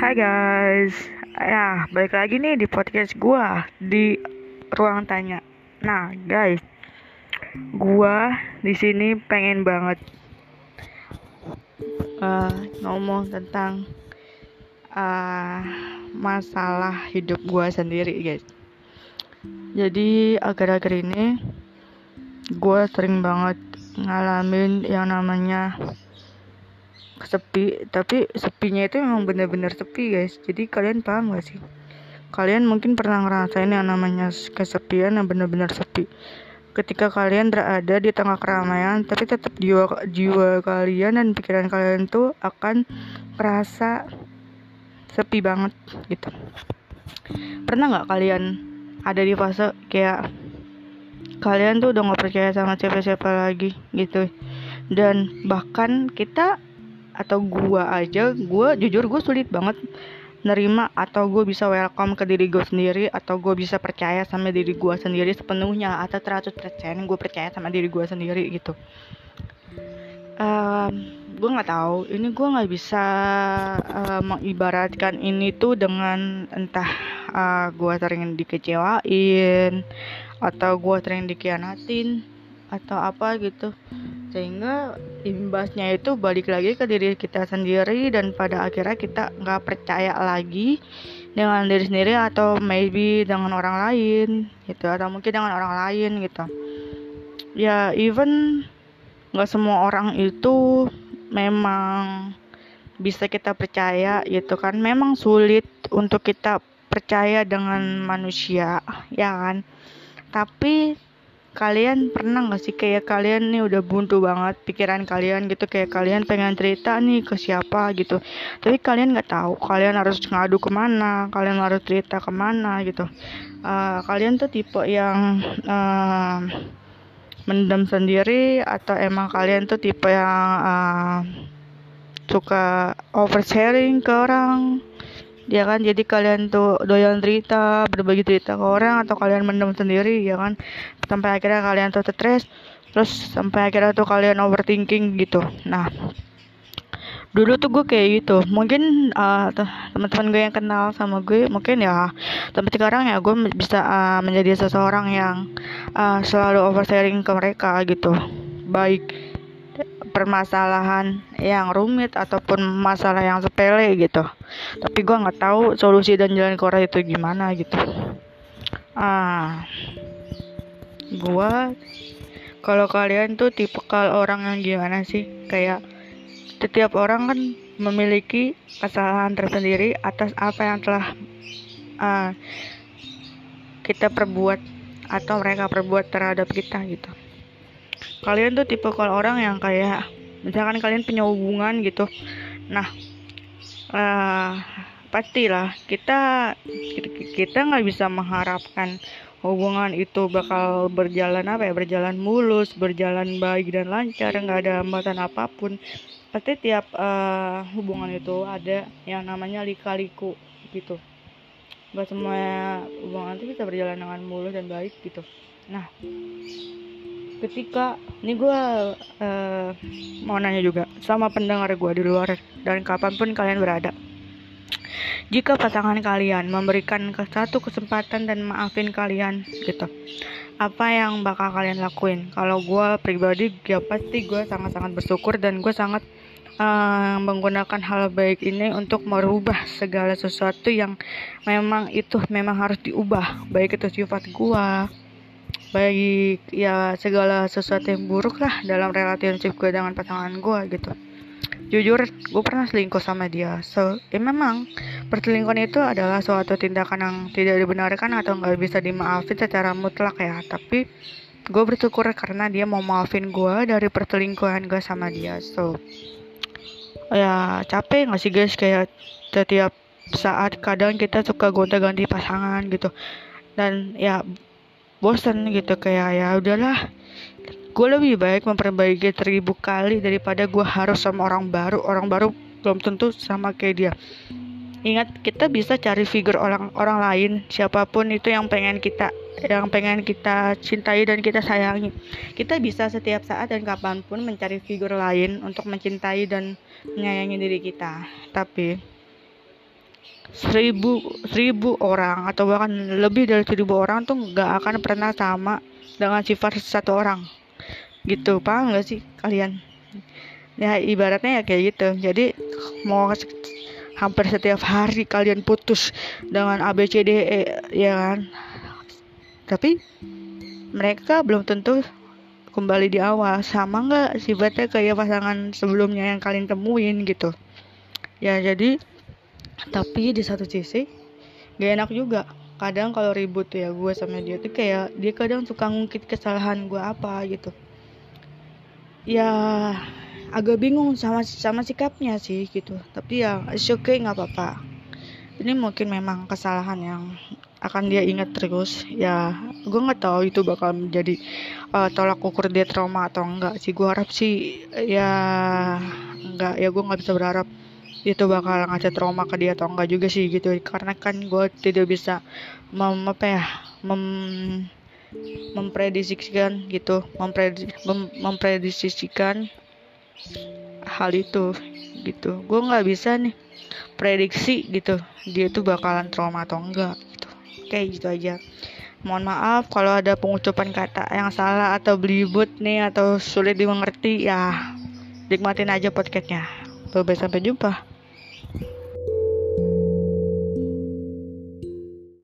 Hai guys, ya balik lagi nih di podcast gua di ruang tanya. Nah guys, gua di sini pengen banget uh, ngomong tentang uh, masalah hidup gua sendiri guys. Jadi akhir-akhir ini gua sering banget ngalamin yang namanya sepi tapi sepinya itu memang benar-benar sepi guys. Jadi kalian paham gak sih? Kalian mungkin pernah ngerasain yang namanya kesepian yang benar-benar sepi. Ketika kalian berada di tengah keramaian tapi tetap jiwa jiwa kalian dan pikiran kalian tuh akan merasa sepi banget gitu. Pernah nggak kalian ada di fase kayak kalian tuh udah nggak percaya sama siapa-siapa lagi gitu. Dan bahkan kita atau gua aja gua jujur gue sulit banget nerima atau gue bisa welcome ke diri gue sendiri atau gue bisa percaya sama diri gue sendiri sepenuhnya atau 100% gue percaya sama diri gue sendiri gitu. Um, gue nggak tahu. Ini gue nggak bisa uh, mengibaratkan ini tuh dengan entah uh, gue sering dikecewain atau gue sering dikhianatin atau apa gitu sehingga imbasnya itu balik lagi ke diri kita sendiri dan pada akhirnya kita nggak percaya lagi dengan diri sendiri atau maybe dengan orang lain gitu atau mungkin dengan orang lain gitu. Ya even nggak semua orang itu memang bisa kita percaya gitu kan. Memang sulit untuk kita percaya dengan manusia ya kan. Tapi kalian pernah gak sih kayak kalian nih udah buntu banget pikiran kalian gitu kayak kalian pengen cerita nih ke siapa gitu. Tapi kalian nggak tahu kalian harus ngadu ke mana kalian harus cerita ke mana gitu. Uh, kalian tuh tipe yang uh, mendem sendiri atau emang kalian tuh tipe yang uh, suka oversharing ke orang ya kan? Jadi kalian tuh doyan cerita berbagi cerita ke orang atau kalian mendem sendiri ya kan? Sampai akhirnya kalian tuh stres terus sampai akhirnya tuh kalian overthinking gitu. Nah dulu tuh gue kayak gitu. Mungkin uh, teman-teman gue yang kenal sama gue mungkin ya sampai sekarang ya gue bisa uh, menjadi seseorang yang uh, selalu oversharing ke mereka gitu. Baik permasalahan yang rumit ataupun masalah yang sepele gitu. Tapi gue nggak tahu solusi dan jalan keluar itu gimana gitu. Ah gue kalau kalian tuh tipe kalau orang yang gimana sih? Kayak setiap orang kan memiliki kesalahan tersendiri atas apa yang telah uh, kita perbuat atau mereka perbuat terhadap kita gitu kalian tuh tipe kalau orang yang kayak misalkan kalian punya hubungan gitu. Nah uh, pastilah kita kita nggak bisa mengharapkan hubungan itu bakal berjalan apa ya berjalan mulus berjalan baik dan lancar nggak ada hambatan apa pun. Pasti tiap uh, hubungan itu ada yang namanya lika-liku gitu. Nggak semua hubungan itu bisa berjalan dengan mulus dan baik gitu. Nah ketika ini gue uh, mau nanya juga sama pendengar gue di luar dan kapan pun kalian berada. Jika pasangan kalian memberikan ke satu kesempatan dan maafin kalian gitu apa yang bakal kalian lakuin? Kalau gue pribadi ya pasti gue sangat-sangat bersyukur dan gue sangat uh, menggunakan hal baik ini untuk merubah segala sesuatu yang memang itu memang harus diubah baik itu sifat gue baik ya segala sesuatu yang buruk lah dalam relationship gue dengan pasangan gue gitu. Jujur gue pernah selingkuh sama dia. So ya memang perselingkuhan itu adalah suatu tindakan yang tidak dibenarkan atau nggak bisa dimaafin secara mutlak ya. Tapi gue bersyukur karena dia mau maafin gue dari perselingkuhan gue sama dia. So ya capek nggak sih guys? Kayak setiap saat kadang kita suka gonta-ganti pasangan gitu. Dan ya bosan gitu kayak ya udahlah gue lebih baik memperbaiki seribu kali daripada gue harus sama orang baru. Orang baru belum tentu sama kayak dia. Ingat kita bisa cari figur orang orang lain siapa pun itu yang pengen kita yang pengen kita cintai dan kita sayangi. Kita bisa setiap saat dan kapan pun mencari figur lain untuk mencintai dan menyayangi diri kita. Tapi seribu seribu orang atau bahkan lebih dari seribu orang tuh nggak akan pernah sama dengan sifat satu orang. Gitu paham nggak sih kalian? Ya ibaratnya ya kayak gitu. Jadi mau hampir setiap hari kalian putus dengan ABCDE ya kan? Tapi mereka belum tentu kembali di awal. Sama nggak sifatnya kayak pasangan sebelumnya yang kalian temuin gitu? Ya jadi tapi di satu sisi gak enak juga. Kadang kalau ribut tuh ya gue sama dia tuh kayak dia kadang suka ngungkit kesalahan gue apa gitu. Ya agak bingung sama sama sikapnya sih gitu. Tapi ya it's okay nggak apa-apa. Ini mungkin memang kesalahan yang akan dia ingat terus. Ya gue nggak tahu itu bakal menjadi uh, tolak ukur dia trauma atau enggak sih. Gue harap sih ya enggak. Ya gue nggak bisa berharap itu bakal ngasih trauma ke dia atau enggak juga sih gitu. Karena kan gue tidak bisa mem apa ya mem memprediksikan gitu. Mempredi, mem, memprediksikan hal itu gitu. Gue nggak bisa nih prediksi gitu dia tuh bakalan trauma atau enggak gitu. Kayak gitu aja. Mohon maaf kalau ada pengucapan kata yang salah atau belibet nih atau sulit dimengerti ya nikmatin aja podcastnya. Bye sampai jumpa